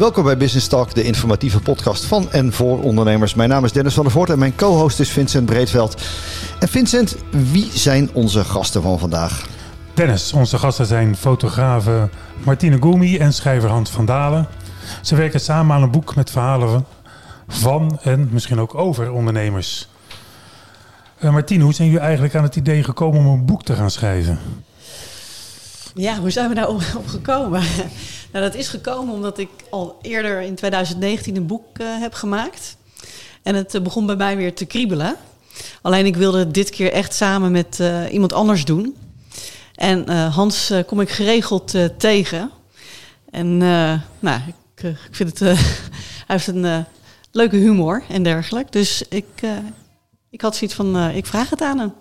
Welkom bij Business Talk, de informatieve podcast van en voor ondernemers. Mijn naam is Dennis van der Voort en mijn co-host is Vincent Breedveld. En Vincent, wie zijn onze gasten van vandaag? Dennis, onze gasten zijn fotografe Martine Goumi en schrijver Hans van Dalen. Ze werken samen aan een boek met verhalen van en misschien ook over ondernemers. Uh, Martine, hoe zijn jullie eigenlijk aan het idee gekomen om een boek te gaan schrijven? Ja, hoe zijn we daar op gekomen? Nou, dat is gekomen omdat ik al eerder in 2019 een boek uh, heb gemaakt. En het uh, begon bij mij weer te kriebelen. Alleen ik wilde dit keer echt samen met uh, iemand anders doen. En Hans kom ik geregeld tegen. En nou, ik, ik vind het. hij heeft een leuke humor en dergelijke. Dus ik, ik had zoiets van: ik vraag het aan hem.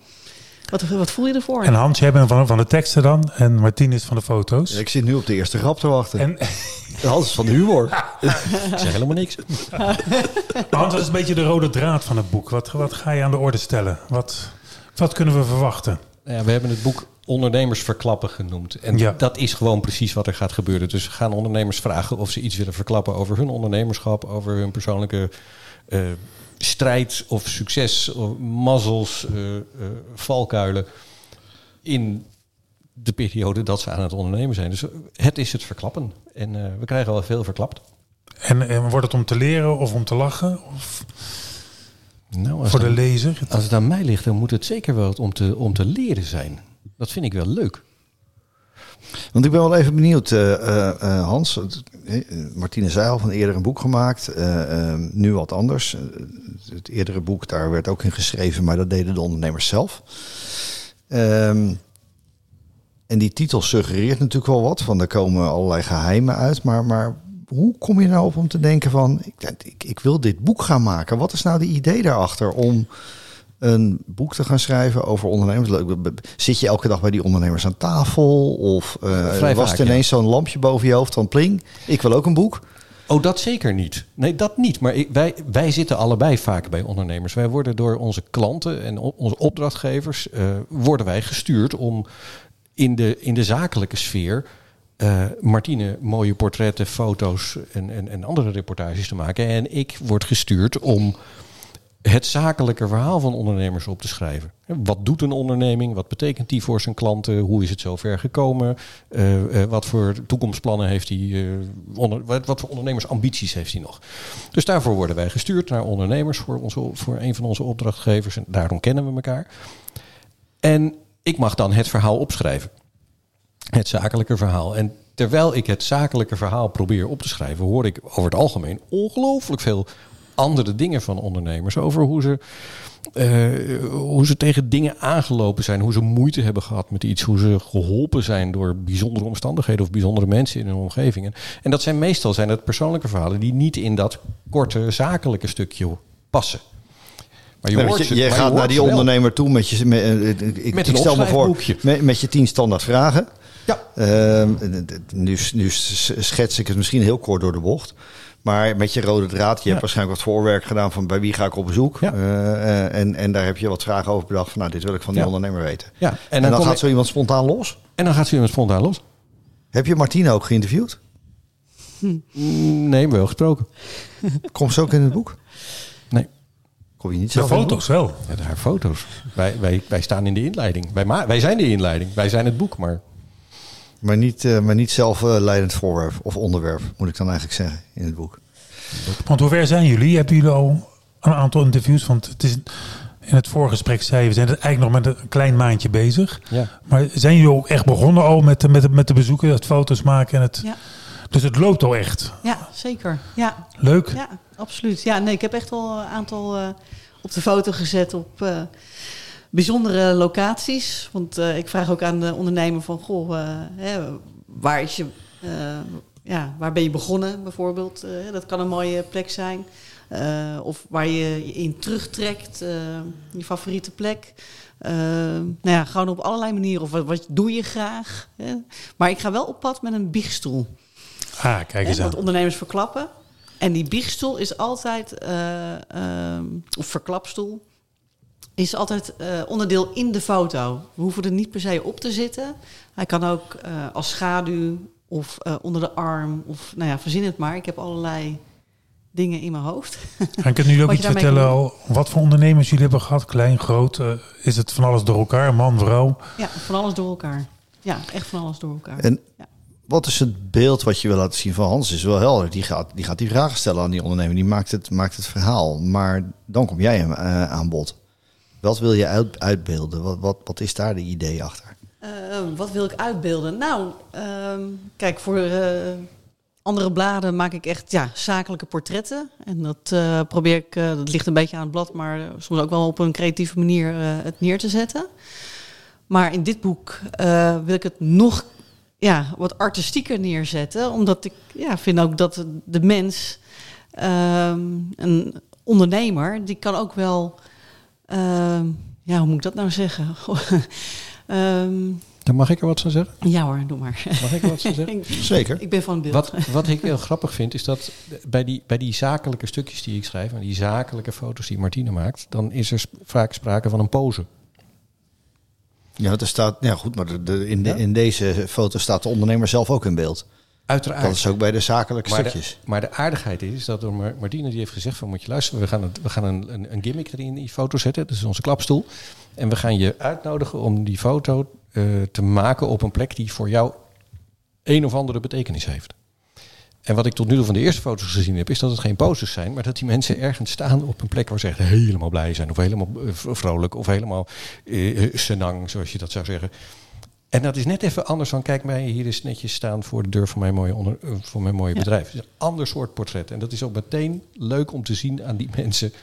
Wat, wat voel je ervoor? En Hans, jij bent van, van de teksten dan en Martien is van de foto's. ik zit nu op de eerste grap te wachten. En... Hans is van de humor. ik zeg helemaal niks. Hans, dat is een beetje de rode draad van het boek. Wat, wat ga je aan de orde stellen? Wat, wat kunnen we verwachten? Ja, we hebben het boek ondernemers verklappen genoemd. En ja. dat is gewoon precies wat er gaat gebeuren. Dus we gaan ondernemers vragen of ze iets willen verklappen over hun ondernemerschap, over hun persoonlijke uh, strijd of succes, of mazzels, uh, uh, valkuilen in de periode dat ze aan het ondernemen zijn. Dus het is het verklappen. En uh, we krijgen wel veel verklapt. En, en, wordt het om te leren of om te lachen? Of nou, voor de lezer? Als het aan mij ligt, dan moet het zeker wel om te, om te leren zijn. Dat vind ik wel leuk. Want ik ben wel even benieuwd, uh, uh, Hans. Martine zei al van eerder een boek gemaakt. nu wat anders. het eerdere boek, daar werd ook in geschreven, maar dat deden de ondernemers zelf. Um, en die titel suggereert natuurlijk wel wat. Van er komen allerlei geheimen uit. Maar, maar hoe kom je nou op om te denken van... Ik, ik, ik wil dit boek gaan maken. Wat is nou de idee daarachter om een boek te gaan schrijven over ondernemers. Zit je elke dag bij die ondernemers aan tafel? Of uh, was het ineens zo'n lampje boven je hoofd van pling? Ik wil ook een boek. Oh, dat zeker niet. Nee, dat niet. Maar wij, wij zitten allebei vaak bij ondernemers. Wij worden door onze klanten en onze opdrachtgevers uh, worden wij gestuurd om in de, in de zakelijke sfeer uh, Martine mooie portretten, foto's en, en, en andere reportages te maken. En ik word gestuurd om het zakelijke verhaal van ondernemers op te schrijven. Wat doet een onderneming? Wat betekent die voor zijn klanten? Hoe is het zover gekomen? Uh, uh, wat voor toekomstplannen heeft hij? Onder, wat, wat, voor ondernemersambities heeft hij nog? Dus daarvoor worden wij gestuurd naar ondernemers voor, onze, voor een van onze opdrachtgevers. En daarom kennen we elkaar. En ik mag dan het verhaal opschrijven. Het zakelijke verhaal. En terwijl ik het zakelijke verhaal probeer op te schrijven, hoor ik over het algemeen ongelooflijk veel andere dingen van ondernemers. Over hoe ze, uh, hoe ze tegen dingen aangelopen zijn. Hoe ze moeite hebben gehad met iets. Hoe ze geholpen zijn door bijzondere omstandigheden of bijzondere mensen in hun omgeving. En dat zijn meestal zijn het persoonlijke verhalen die niet in dat korte zakelijke stukje passen. Maar je, nee, je, je gaat naar die ondernemer toe met je. Met, eh, ik, met ik stel me voor met, met, je tien standaard vragen. Ja. Uh, nu, nu schets ik het misschien heel kort door de bocht. Maar met je rode draad, je hebt waarschijnlijk wat voorwerk gedaan van bij wie ga ik op bezoek. Ja. Uh, en, en daar heb je wat vragen over bedacht van nou, dit wil ik van die ondernemer weten. Ja. En dan, gaat zo iemand spontaan los. En dan gaat zo iemand spontaan los. Heb je Martine ook geïnterviewd? Hm. Nee, wel gesproken. Komt ze ook in het boek? Nee. Kom je niet zo? De foto's wel. Ja, haar foto's. Wij, wij, wij staan in de inleiding. Wij, wij zijn de inleiding. Wij zijn het boek, maar... Maar niet, uh, maar niet zelf uh, leidend voorwerp of onderwerp, moet ik dan eigenlijk zeggen in het boek. Want hoe ver zijn jullie? Hebben jullie al een aantal interviews? Want het is in het voorgesprek zei we zijn eigenlijk nog met een klein maandje bezig. Ja. Maar zijn jullie ook echt begonnen al met, met, met de bezoeken, het foto's maken en het. Ja. Dus het loopt al echt. Ja, zeker. Ja. Leuk. Ja, absoluut. Ja, nee, ik heb echt al een aantal uh, op de foto gezet op uh, bijzondere locaties. Want uh, ik vraag ook aan de ondernemer van, goh, hè, waar is je ja, waar ben je begonnen bijvoorbeeld? Dat kan een mooie plek zijn. Of waar je je in terugtrekt, je favoriete plek. nou ja, gewoon op allerlei manieren. Of wat, wat doe je graag? Hè? Maar ik ga wel op pad met een biechtstoel. Ah, kijk eens aan. Wat ondernemers verklappen. En die biechtstoel is altijd, of verklapstoel, is altijd onderdeel in de foto. We hoeven er niet per se op te zitten. Hij kan ook als schaduw of eh, onder de arm. Of nou ja, verzin het maar. Ik heb allerlei dingen in mijn hoofd. En kunnen jullie ook Wat iets vertellen al wat voor ondernemers jullie hebben gehad? Klein, groot? eh, is het van alles door elkaar? Man, vrouw? ja, van alles door elkaar. Ja, echt van alles door elkaar. En Ja. wat is het beeld wat je wil laten zien van Hans? Is wel helder. Die gaat die, gaat die vragen stellen aan die ondernemer. Die maakt het, maakt het verhaal. Maar dan kom jij hem eh, aan bod. Wat wil je uit, uitbeelden? Wat, wat, wat is daar de idee achter? Eh, wat wil ik uitbeelden? Nou, ehm, kijk, voor eh, andere bladen maak ik echt ja, zakelijke portretten. En dat eh, probeer ik, dat ligt een beetje aan het blad, maar soms ook wel op een creatieve manier het neer te zetten. Maar in dit boek wil ik het nog ja, wat artistieker neerzetten. Omdat ik ja, vind ook dat de mens, ehm, een ondernemer, die kan ook wel... ehm, ja, hoe moet ik dat nou zeggen? Ehm, Dan mag ik er wat van zeggen? ja hoor, doe maar. Mag ik er wat van zeggen? Zeker. ik ben van het beeld. Wat, wat ik heel grappig vind, is dat bij die, bij die zakelijke stukjes die ik schrijf... en die zakelijke foto's die Martine maakt... dan is er vaak sprake van een pose. Ja, er staat, ja goed, maar de, de- in, de, in deze foto staat de ondernemer zelf ook in beeld. Uiteraard. Dat is ook bij de zakelijke maar, de, stukjes. maar de aardigheid is dat door Mar- Martine die heeft gezegd van moet je luisteren, we gaan, het, we gaan een, een, een gimmick erin in die foto zetten. Dat is onze klapstoel. En we gaan je uitnodigen om die foto eh, te maken op een plek die voor jou een of andere betekenis heeft. En wat ik tot nu toe van de eerste foto's gezien heb, is dat het geen poses zijn, maar dat die mensen ergens staan op een plek waar ze echt helemaal blij zijn, of helemaal eh, vrolijk, of helemaal eh, senang, zoals je dat zou zeggen. En dat is net even anders van, kijk mij hier is netjes staan voor de deur van mijn mooie, onder, eh, voor mijn mooie Ja. bedrijf. Het is een ander soort portret. En dat is ook meteen leuk om te zien aan die mensen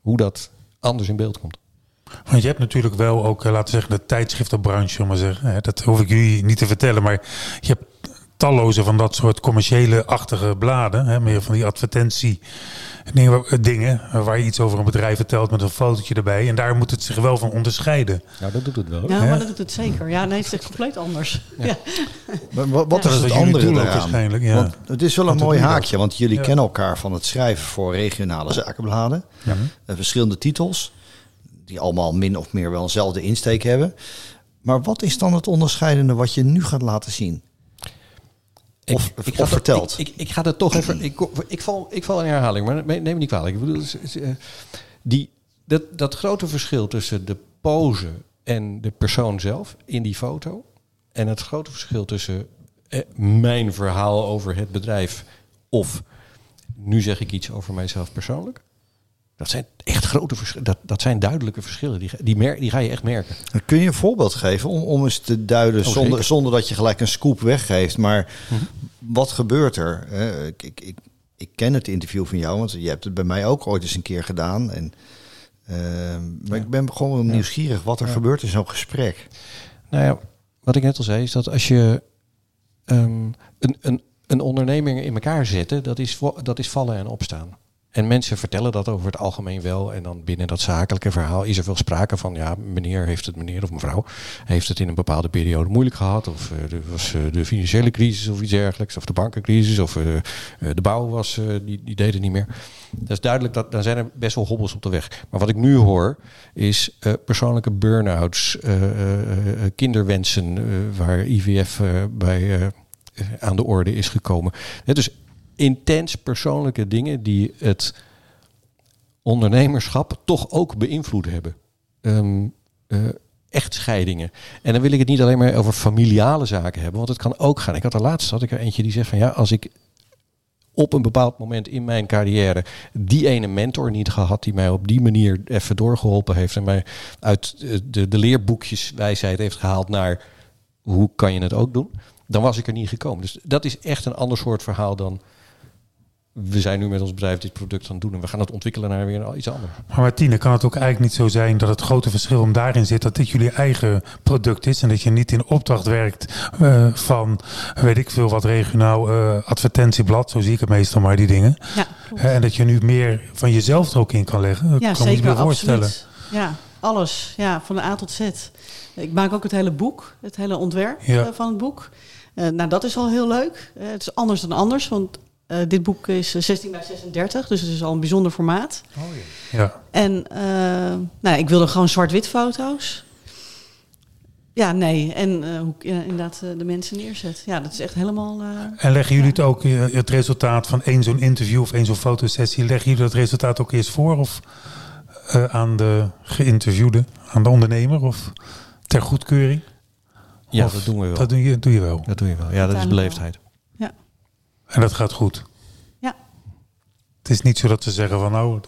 hoe dat anders in beeld komt. Want je hebt natuurlijk wel ook, eh, laten we zeggen, de tijdschriftenbranche, om maar te zeggen. Dat hoef ik jullie niet te vertellen, maar je hebt talloze van dat soort commerciële-achtige bladen. Hè, meer van die advertentie dingen, waar- dingen waar je iets over een bedrijf vertelt met een fotootje erbij. En daar moet het zich wel van onderscheiden. Nou, dat doet het wel. ja, hè? maar dat doet het zeker. Ja, nee, het is echt compleet anders. Ja. Maar wat, wat Ja. is het andere waarschijnlijk, ja. Want het is wel een Want mooi haakje, dat? want jullie Ja. kennen elkaar van het schrijven voor regionale zakenbladen. Ja. Eh, verschillende titels, die allemaal min of meer wel eenzelfde insteek hebben. Maar wat is dan het onderscheidende wat je nu gaat laten zien? Of- ga dat- verteld. Ik, ik, ik ga dat toch even. Ik, ik, val, ik val in herhaling, maar neem me niet kwalijk. Ik bedoel, eh, die, dat, dat grote verschil tussen de pose en de persoon zelf in die foto. En het grote verschil tussen eh, mijn verhaal over het bedrijf of nu zeg ik iets over mijzelf persoonlijk. Dat zijn echt grote verschillen. Dat, dat zijn duidelijke verschillen. Die, die, mer, die ga je echt merken. Kun je een voorbeeld geven om, om eens te duiden, Oh, zonder, zonder dat je gelijk een scoop weggeeft. Maar Mhm. wat gebeurt er? Ik, ik, ik, ik ken het interview van jou, want je hebt het bij mij ook ooit eens een keer gedaan. En, eh, maar ik ben gewoon nieuwsgierig wat er gebeurt in zo'n gesprek. Nou ja, wat ik net al zei, is dat als je ehm, een, een, een onderneming in elkaar zetten, dat is, dat is vallen en opstaan. En mensen vertellen dat over het algemeen wel. En dan binnen dat zakelijke verhaal is er veel sprake van... ja, meneer heeft het, meneer of mevrouw... heeft het in een bepaalde periode moeilijk gehad. Of eh, er was eh, de financiële crisis of iets dergelijks. Of de bankencrisis. Of eh, de bouw was, die, die deed niet meer. Dat is duidelijk, dat, dan zijn er best wel hobbels op de weg. Maar wat ik nu hoor, is persoonlijke burn-outs... kinderwensen waar IVF bij... aan de orde is gekomen. Het dus intens persoonlijke dingen die het ondernemerschap toch ook beïnvloed hebben. Ehm, eh, echtscheidingen. En dan wil ik het niet alleen maar over familiale zaken hebben, want het kan ook gaan. Ik had er laatst had ik er eentje die zegt van ja, als ik op een bepaald moment in mijn carrière die ene mentor niet gehad die mij op die manier even doorgeholpen heeft en mij uit eh, de, de leerboekjes wijsheid heeft gehaald naar hoe kan je het ook doen, dan was ik er niet gekomen. Dus dat is echt een ander soort verhaal dan we zijn nu met ons bedrijf dit product aan het doen en we gaan het ontwikkelen naar weer iets anders. Maar Martine, kan het ook eigenlijk niet zo zijn dat het grote verschil om daarin zit dat dit jullie eigen product is en dat je niet in opdracht werkt eh, van, weet ik veel, wat regionaal eh, advertentieblad, zo zie ik het meestal maar, die dingen. Ja, en dat je nu meer van jezelf er ook in kan leggen. Ja kan me zeker, niet meer voorstellen. absoluut. Ja, alles. Ja, van de A tot Z. Ik maak ook het hele boek, het hele ontwerp Ja. eh, van het boek. Eh, nou, dat is al heel leuk. Het is anders dan anders, want eh, dit boek is eh, 16 bij 36, dus het is al een bijzonder formaat. Ja. En eh, nou, ik wilde gewoon zwart-wit foto's. Ja, nee. En eh, hoe ik eh, inderdaad eh, de mensen neerzet. Ja, dat is echt helemaal... eh, En leggen jullie het ook, eh, het resultaat van één zo'n interview of één zo'n fotosessie, leggen jullie dat resultaat ook eerst voor of eh, aan de geïnterviewde, aan de ondernemer of ter goedkeuring? Ja, Of dat doen we wel. Dat doe je, doe je wel. Dat doe je wel. Ja, dat is beleefdheid. En dat gaat goed. Ja. Het is niet zo dat ze zeggen van nou,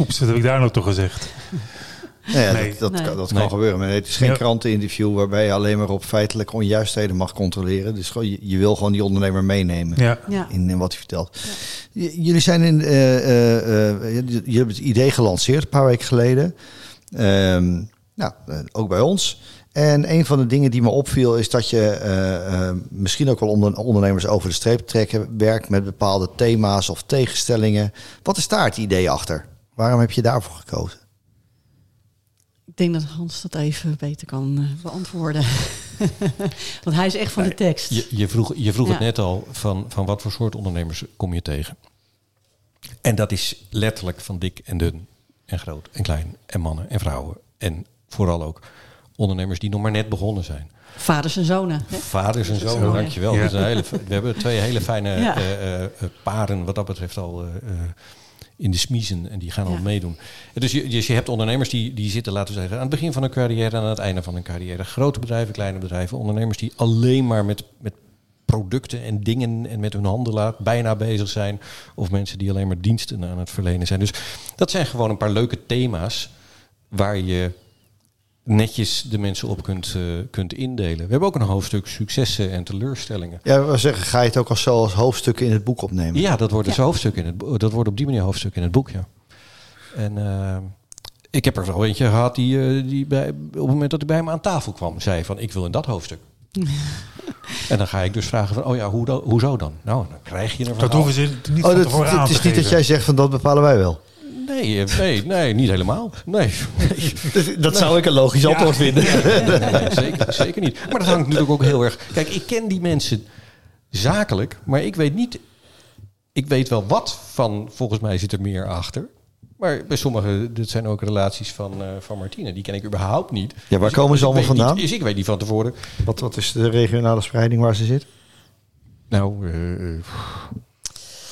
oeps, wat heb ik daar nou toch gezegd? Nou ja, Nee. dat, dat, Nee. kan, dat Nee. kan gebeuren. Maar het is geen Ja. kranteninterview waarbij je alleen maar op feitelijke onjuistheden mag controleren. Dus gewoon, je, je wil gewoon die ondernemer meenemen. Ja. ja. in, in wat hij vertelt. Jullie zijn in, eh, eh, eh, je, je hebt het idee gelanceerd een paar weken geleden. Ehm, nou, eh, ook bij ons. En een van de dingen die me opviel is dat je eh, eh, misschien ook wel onder, ondernemers over de streep trekken werkt met bepaalde thema's of tegenstellingen. Wat is daar het idee achter? Waarom heb je daarvoor gekozen? Ik denk dat Hans dat even beter kan eh, beantwoorden. Want hij is echt van de tekst. Je, je vroeg, je vroeg Ja. het net al van, van wat voor soort ondernemers kom je tegen. En dat is letterlijk van dik en dun en groot en klein en mannen en vrouwen. En vooral ook ondernemers die nog maar net begonnen zijn. Vaders en zonen. Hè? Vaders en zonen, Zo, dankjewel. ja. Hele, we hebben twee hele fijne Ja. eh, eh, eh, paren wat dat betreft al eh, eh, in de smiezen. En die gaan al meedoen. Dus je, dus je hebt ondernemers die, die zitten, laten we zeggen, aan het begin van hun carrière en aan het einde van hun carrière. Grote bedrijven, kleine bedrijven. Ondernemers die alleen maar met, met producten en dingen en met hun handen laat, bijna bezig zijn. Of mensen die alleen maar diensten aan het verlenen zijn. Dus dat zijn gewoon een paar leuke thema's waar je netjes de mensen op kunt, eh, kunt indelen. We hebben ook een hoofdstuk successen en teleurstellingen. Ja, we zeggen, ga je het ook als zo als hoofdstukken in het boek opnemen? Ja, dat wordt dus Ja. hoofdstuk in het dat wordt op die manier hoofdstuk in het boek, ja. En eh, ik heb er zo eentje gehad die, eh, die bij, op het moment dat hij bij me aan tafel kwam, zei van ik wil in dat hoofdstuk. en dan ga ik dus vragen van, oh ja, hoe dan, hoezo dan? Nou, dan krijg je een verhaal. Dat hoeven ze niet Oh, van dat, tevoren aan het is niet dat jij zegt van dat bepalen wij wel. Nee, eh, nee, nee, niet helemaal. Nee, nee. Dat zou ik een logisch antwoord vinden. Nee, zeker, zeker niet. Maar dat hangt natuurlijk ook heel erg. Kijk, ik ken die mensen zakelijk, maar ik weet niet. Ik weet wel wat van. Volgens mij zit er meer achter. Maar bij sommigen, dit zijn ook relaties van, eh, van Martine. Die ken ik überhaupt niet. Ja, waar Dus komen ze allemaal weet niet- vandaan? dus ik weet niet van tevoren. Wat, wat is de regionale spreiding waar ze zit? Nou, eh,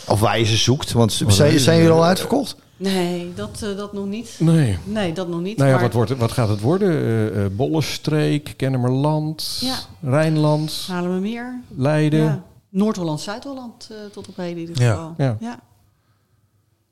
Of waar je ze zoekt? Want zijn, zijn jullie al uitverkocht? Nee, dat, eh, dat nog niet. nee. Nee, dat nog niet. Nou ja, maar wat, wordt, wat gaat het worden? Eh eh, Bollenstreek, Kennemerland, Ja. Rijnland, Haarlemmermeer. Leiden. Ja. Noord-Holland, Zuid-Holland eh, tot op heden in ieder Ja. geval. Ja. Ja.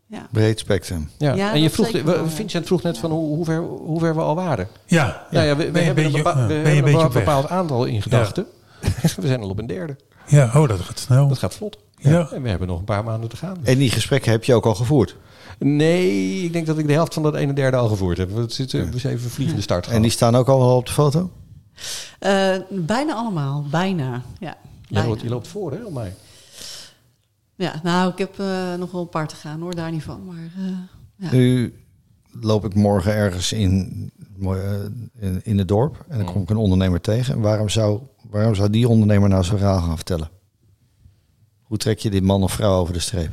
Ja. Breed spectrum. Ja. Ja, en je vroeg, we-. Vincent vroeg net van hoe, hoe, ver, hoe ver we al waren. Ja, Nou ja, we, hebben een beetje- we hebben een bepaald aantal in gedachten. we zijn al op een derde. ja, oh, dat gaat snel. Dat gaat vlot. Ja. En we hebben nog een paar maanden te gaan. En die gesprekken heb je ook al gevoerd. Nee, ik denk dat ik de helft van dat ene derde al gevoerd heb. We zitten we zijn even vliegende start En die staan ook al wel op de foto? Eh, bijna allemaal, bijna. Ja, je, loopt, je loopt voor, hè, op mij. ja nou, ik heb eh, nog wel een paar te gaan hoor, daar niet van. Maar eh, ja. Nu loop ik morgen ergens in, eh, in, in het dorp en dan kom ik een ondernemer tegen. En waarom zou, waarom zou die ondernemer nou zijn verhaal gaan vertellen? Hoe trek je dit man of vrouw over de streep?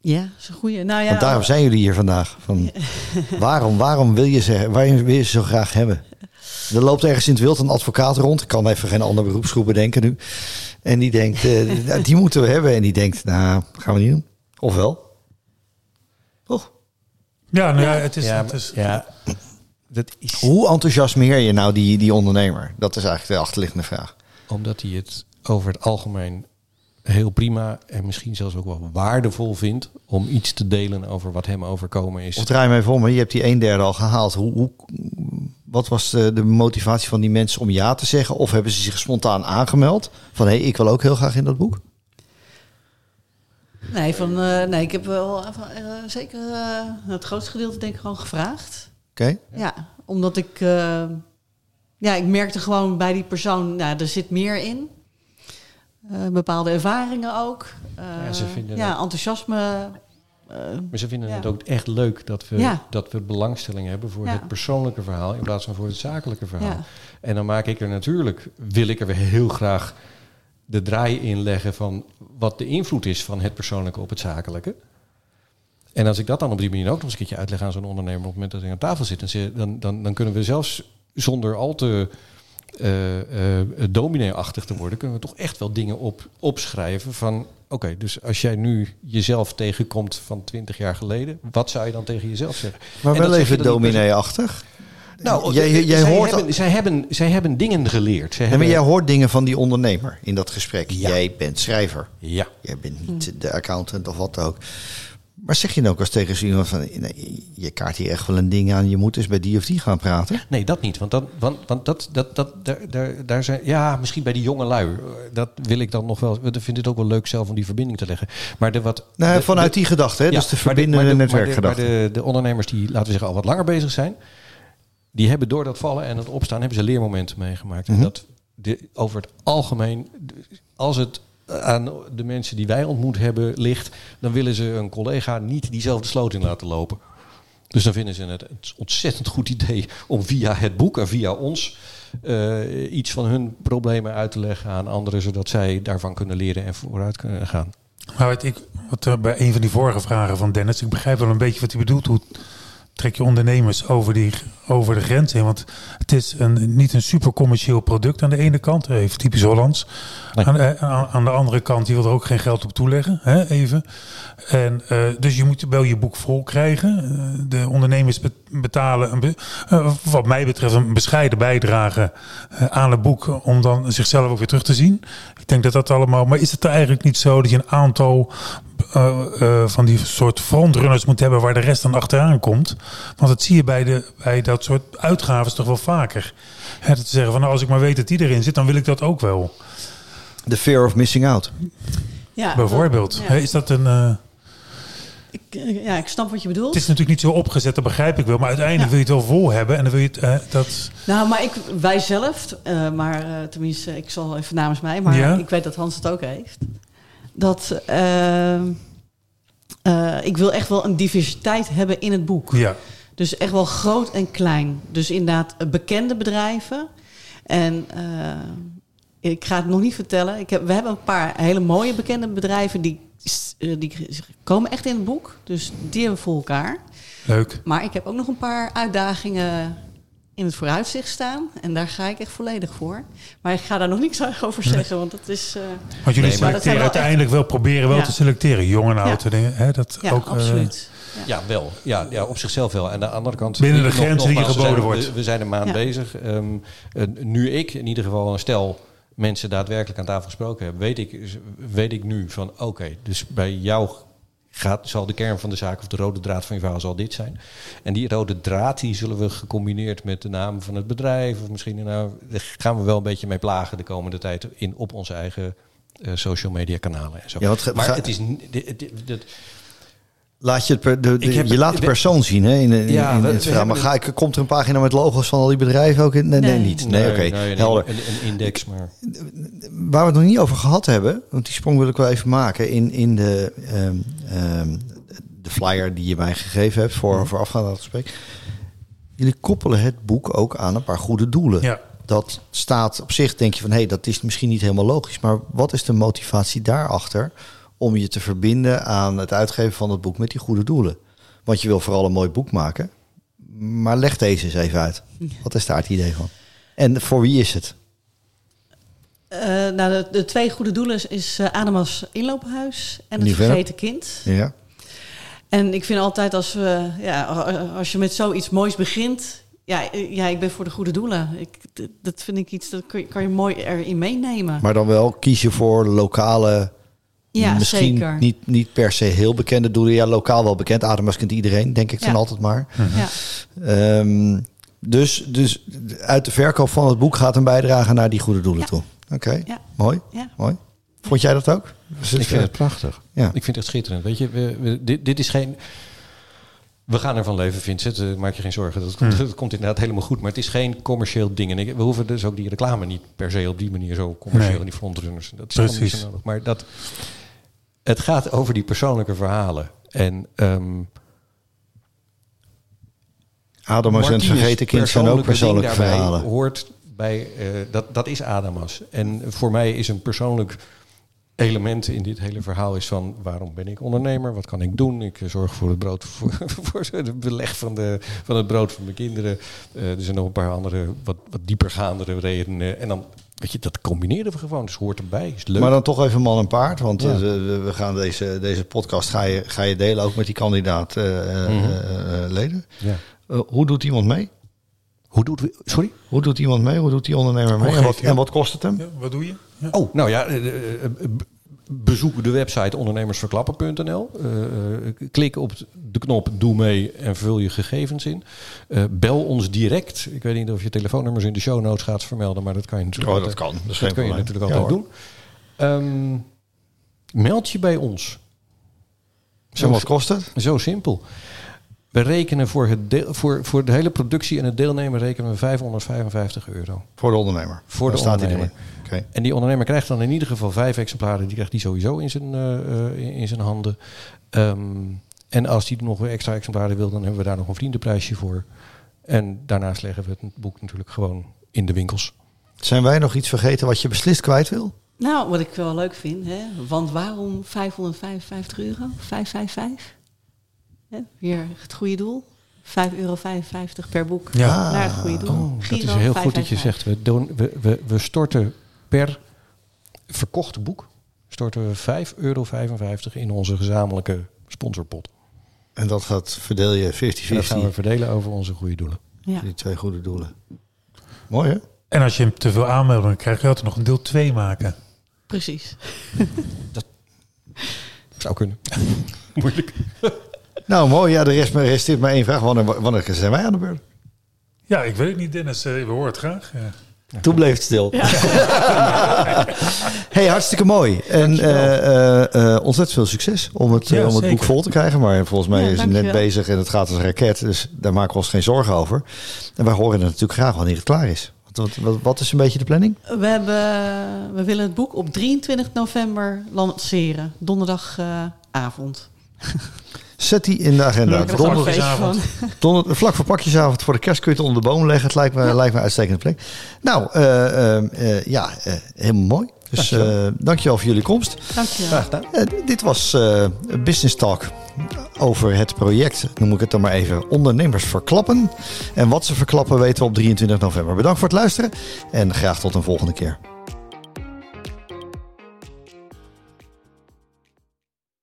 ja, dat is een. Nou ja, Want daarom zijn jullie hier vandaag. Van, waarom, waarom wil je ze, waarom wil je ze zo graag hebben? Er loopt ergens in het wild een advocaat rond. Ik kan even geen andere beroepsgroep bedenken nu. En die denkt, eh, die moeten we hebben. En die denkt, nou, gaan we niet doen. Of wel? Toch? Ja, nou ja, het is... ja, het is ja, dat is Hoe enthousiasmeer je nou die, die ondernemer? Dat is eigenlijk de achterliggende vraag. omdat hij het over het algemeen heel prima en misschien zelfs ook wel waardevol vindt om iets te delen over wat hem overkomen is. Of draai me even om, je hebt die een derde al gehaald. Hoe, hoe, wat was de, de motivatie van die mensen om ja te zeggen? Of hebben ze zich spontaan aangemeld? Van hé, hey, ik wil ook heel graag in dat boek. Nee, van, eh, nee, ik heb wel eh, zeker eh, het grootste gedeelte denk ik gewoon gevraagd. Oké? Ja, omdat ik, eh, ja, ik merkte gewoon bij die persoon, nou, er zit meer in. Eh, bepaalde ervaringen ook. Eh, Ja, ze vinden ja, het- enthousiasme. eh, Maar ze vinden Ja. het ook echt leuk dat we, Ja. dat we belangstelling hebben voor Ja. het persoonlijke verhaal in plaats van voor het zakelijke verhaal. Ja. En dan maak ik er natuurlijk, wil ik er weer heel graag de draai in leggen van wat de invloed is van het persoonlijke op het zakelijke. En als ik dat dan op die manier ook nog eens een keertje uitleg aan zo'n ondernemer op het moment dat hij aan tafel zit, dan, dan, dan, kunnen we zelfs zonder al te eh, eh, dominee-achtig te worden, kunnen we toch echt wel dingen op, opschrijven van oké, dus als jij nu jezelf tegenkomt van 20 jaar geleden, wat zou je dan tegen jezelf zeggen? Maar wel even dominee-achtig. Nou, jij, eh, jij zij, hoort hebben, zij, hebben, zij hebben dingen geleerd. Zij Nee, maar jij hoort dingen van die ondernemer in dat gesprek. Ja. Jij bent schrijver. Ja. Jij bent niet de accountant of wat ook. Maar zeg je dan ook als tegen iemand van... Nee, je kaart hier echt wel een ding aan. Je moet eens bij die of die gaan praten. Nee, dat niet. Want, dan, want, want dat, dat, dat, daar, daar, daar zijn. Ja, misschien bij die jonge lui. eh, Dat wil ik dan nog wel. Ik vind het ook wel leuk zelf om die verbinding te leggen. Maar de wat. Nou, de- vanuit de- die gedachte, hè? ja, dus de verbindende netwerkgedachte. maar de, de ondernemers die, laten we zeggen, al wat langer bezig zijn. Die hebben door dat vallen en het opstaan, hebben ze leermomenten meegemaakt. Mhm. En dat de, over het algemeen, als het aan de mensen die wij ontmoet hebben ligt, dan willen ze een collega niet diezelfde sloot in laten lopen. Dus dan vinden ze het een ontzettend goed idee om via het boek en via ons eh, iets van hun problemen uit te leggen aan anderen, zodat zij daarvan kunnen leren en vooruit kunnen gaan. Maar wat ik, wat bij een van die vorige vragen van Dennis, ik begrijp wel een beetje wat hij bedoelt. Hoe trek je ondernemers over, die, over de grens heen? Want het is een, niet een super commercieel product aan de ene kant, even typisch Hollands. Nee. Aan, de- aan, aan de andere kant, je wil er ook geen geld op toeleggen, hè, even. En, eh, dus je moet wel je boek vol krijgen. Eh, de ondernemers be- betalen, een eh, wat mij betreft, een bescheiden bijdrage eh, aan het boek om dan zichzelf ook weer terug te zien. Ik denk dat dat allemaal. Maar is het er eigenlijk niet zo dat je een aantal eh, eh, van die soort frontrunners moet hebben waar de rest dan achteraan komt? Want dat zie je bij, de, bij dat soort uitgaven toch wel vaker. Hè, dat ze zeggen van nou, als ik maar weet dat die erin zit, dan wil ik dat ook wel. De fear of missing out. Ja, Bijvoorbeeld. dat- Hè, ja. Is dat een. eh, Ik, eh, ja, ik snap wat je bedoelt. het is natuurlijk niet zo opgezet, dat begrijp ik wel. Maar uiteindelijk Ja. wil je het wel vol hebben. En dan wil je het. eh, dat, Nou, maar ik, wij zelf, eh, maar eh, tenminste, ik zal even namens mij, maar Ja? ik weet dat Hans het ook heeft. Dat eh, eh, ik wil echt wel een diversiteit hebben in het boek. ja. Dus echt wel groot en klein. Dus inderdaad eh, bekende bedrijven. En eh, ik ga het nog niet vertellen. Ik heb, we hebben een paar hele mooie bekende bedrijven die, eh, die komen echt in het boek. Dus die hebben we voor elkaar. Leuk. Maar ik heb ook nog een paar uitdagingen in het vooruitzicht staan. En daar ga ik echt volledig voor. Maar ik ga daar nog niks over zeggen, want dat is... eh, Want jullie Nee, maar dat zijn selecteren wel uiteindelijk wel, proberen wel Ja. te selecteren. Jong en Ja. oud. dingen, Hè, dat ja, ook, absoluut. Ja, wel. Ja, ja, op zichzelf wel. En aan de andere kant... Binnen de grenzen die je we geboden zijn- wordt. We, zijn een maand Ja. bezig. Ehm, nu ik in ieder geval een stel mensen daadwerkelijk aan tafel gesproken heb... weet ik, weet ik nu van oké, dus bij jou gaat, zal de kern van de zaak... of de rode draad van je verhaal zal dit zijn. En die rode draad die zullen we gecombineerd met de naam van het bedrijf... of misschien nou, daar gaan we wel een beetje mee plagen de komende tijd... In, op onze eigen eh, social media kanalen en zo. Ja, wat maar het is... n- dit- dit- dit- Laat je, het per, de, de- Ik heb je laat de persoon zien hè, in, in, Ja, in we- het we verhaal. Maar ga ik, komt er een pagina met logo's van al die bedrijven ook in? Nee, nee, Nee. niet. Nee, oké, een- helder. Een, een index, maar... Waar we het nog niet over gehad hebben, want die sprong wil ik wel even maken in, in de, ehm, ehm, de flyer die je mij gegeven hebt voor, voorafgaand aan het gesprek. Jullie koppelen het boek ook aan een paar goede doelen. Ja. Dat staat op zich, denk je van hé, hey, dat is misschien niet helemaal logisch. Maar wat is de motivatie daarachter om je te verbinden aan het uitgeven van het boek met die goede doelen? Want je wil vooral een mooi boek maken. Maar leg deze eens even uit. Wat is daar het idee van? En voor wie is het? Eh, nou, de, de twee goede doelen is, is eh, Adamas inloophuis en het vergeten kind. Ja. En ik vind altijd als, we, ja, als je met zoiets moois begint... Ja, eh, ja, ik ben voor de goede doelen. Ik, dat vind ik iets, dat kun je- kan je mooi erin meenemen. Maar dan wel kies je voor lokale, ja, misschien zeker. Niet, niet per se heel bekende doelen. Ja, lokaal wel bekend. Ademas kent iedereen, denk ik dan Ja. altijd maar. Ja. Ehm, dus, dus uit de verkoop van het boek gaat een bijdrage naar die goede doelen Ja. toe. Oké, Ja. mooi, Ja. mooi. Vond jij dat ook? Ik vind het prachtig. Ja. Ik vind het schitterend. Weet je, we, we- dit, dit is geen... We gaan ervan leven, Vincent. Eh, maak je geen zorgen. Dat, komt- dat komt inderdaad helemaal goed. Maar het is geen commercieel ding. En ik, we hoeven dus ook die reclame niet per se op die manier zo commercieel Nee. in die frontrunners. Dat is Precies. zo nodig. Maar dat, het gaat over die persoonlijke verhalen. En ehm Adamas en vergeten kind zijn ook persoonlijke verhalen. hoort bij, eh, dat, dat is Adamas. En voor mij is een persoonlijk element in dit hele verhaal is van waarom ben ik ondernemer? Wat kan ik doen? Ik eh, zorg voor het brood, voor, voor het beleg van, de, van het brood van mijn kinderen. Eh, er zijn nog een paar andere, wat, wat diepergaandere redenen. En dan, weet je, dat combineren we gewoon. Dus hoort erbij. Is leuk. Maar dan toch even man en paard. Want Ja. eh, we we gaan deze, deze podcast ga je, ga je delen ook met die kandidaat eh, leden. ja. Eh, hoe doet iemand mee? Hoe doet. Sorry? Hoe doet iemand mee? Hoe doet die ondernemer mee? En wat, en wat kost het hem? Ja, wat doe je? Ja. Oh, nou ja, eh, eh, eh, bezoek de website ondernemersverklappen.nl. Eh, klik op de knop Doe mee en vul je gegevens in. Bel ons direct. Ik weet niet of je telefoonnummers in de show notes gaat vermelden, maar dat kan je natuurlijk Oh, dat altijd, kan. Dat is dat kun je natuurlijk altijd doen. Ehm, meld je bij ons. Zo wat kost het? Zo simpel. We rekenen voor, het deel, voor, voor de hele productie en het deelnemen rekenen we 555 euro. Voor de ondernemer. Voor de staat ondernemer. erin. En die ondernemer krijgt dan in ieder geval vijf exemplaren. Die krijgt die sowieso in zijn, eh, eh, in- zijn handen. Ehm, en als hij nog weer extra exemplaren wil, dan hebben we daar nog een vriendenprijsje voor. En daarnaast leggen we het boek natuurlijk gewoon in de winkels. Zijn wij nog iets vergeten wat je beslist kwijt wil? Nou, wat ik wel leuk vind, hè? want waarom 555 euro? 555? Hè? Weer het goede doel. 5,55 euro per boek Ja. naar het goede doel. Oh, dat is heel goed dat je 555. zegt. We, doen, we, we, we storten per verkochte boek storten we 5,55 euro in onze gezamenlijke sponsorpot. En dat gaat verdeel je 50-50. En dat gaan we verdelen over onze goede doelen. Ja. Die twee goede doelen. Mooi hè? En als je hem te veel aanmeldingen krijgt, kun je altijd nog een deel 2 maken. Precies. Zou kunnen. Moeilijk. Nou mooi, ja, er rest, resteert maar één vraag. Wanneer, wanneer zijn wij aan de beurt? Ja, ik weet het niet, Dennis. Eh, We horen het graag. Ja. Toen bleef het stil. hey, hartstikke mooi. En eh, eh, eh, ontzettend veel succes om het, Ja, om het boek vol te krijgen. Maar volgens mij Ja, is het net bezig en het gaat als een raket. Dus daar maken we ons geen zorgen over. En wij horen het natuurlijk graag wanneer het klaar is. Wat, wat, wat is een beetje de planning? We, hebben, we willen het boek op 23 november lanceren. Donderdagavond. Zet die in de agenda. Dat Donder- vlak voor pakjesavond voor de kerst kun je het onder de boom leggen. Het lijkt me, lijkt me een uitstekende plek. Nou, eh, eh, eh, ja, helemaal mooi. Dus eh dankjewel voor jullie komst. Dankjewel. Graag gedaan. Dit was Business Talk over het project, noem ik het dan maar even, ondernemers verklappen. En wat ze verklappen weten we op 23 november. Bedankt voor het luisteren en graag tot een volgende keer.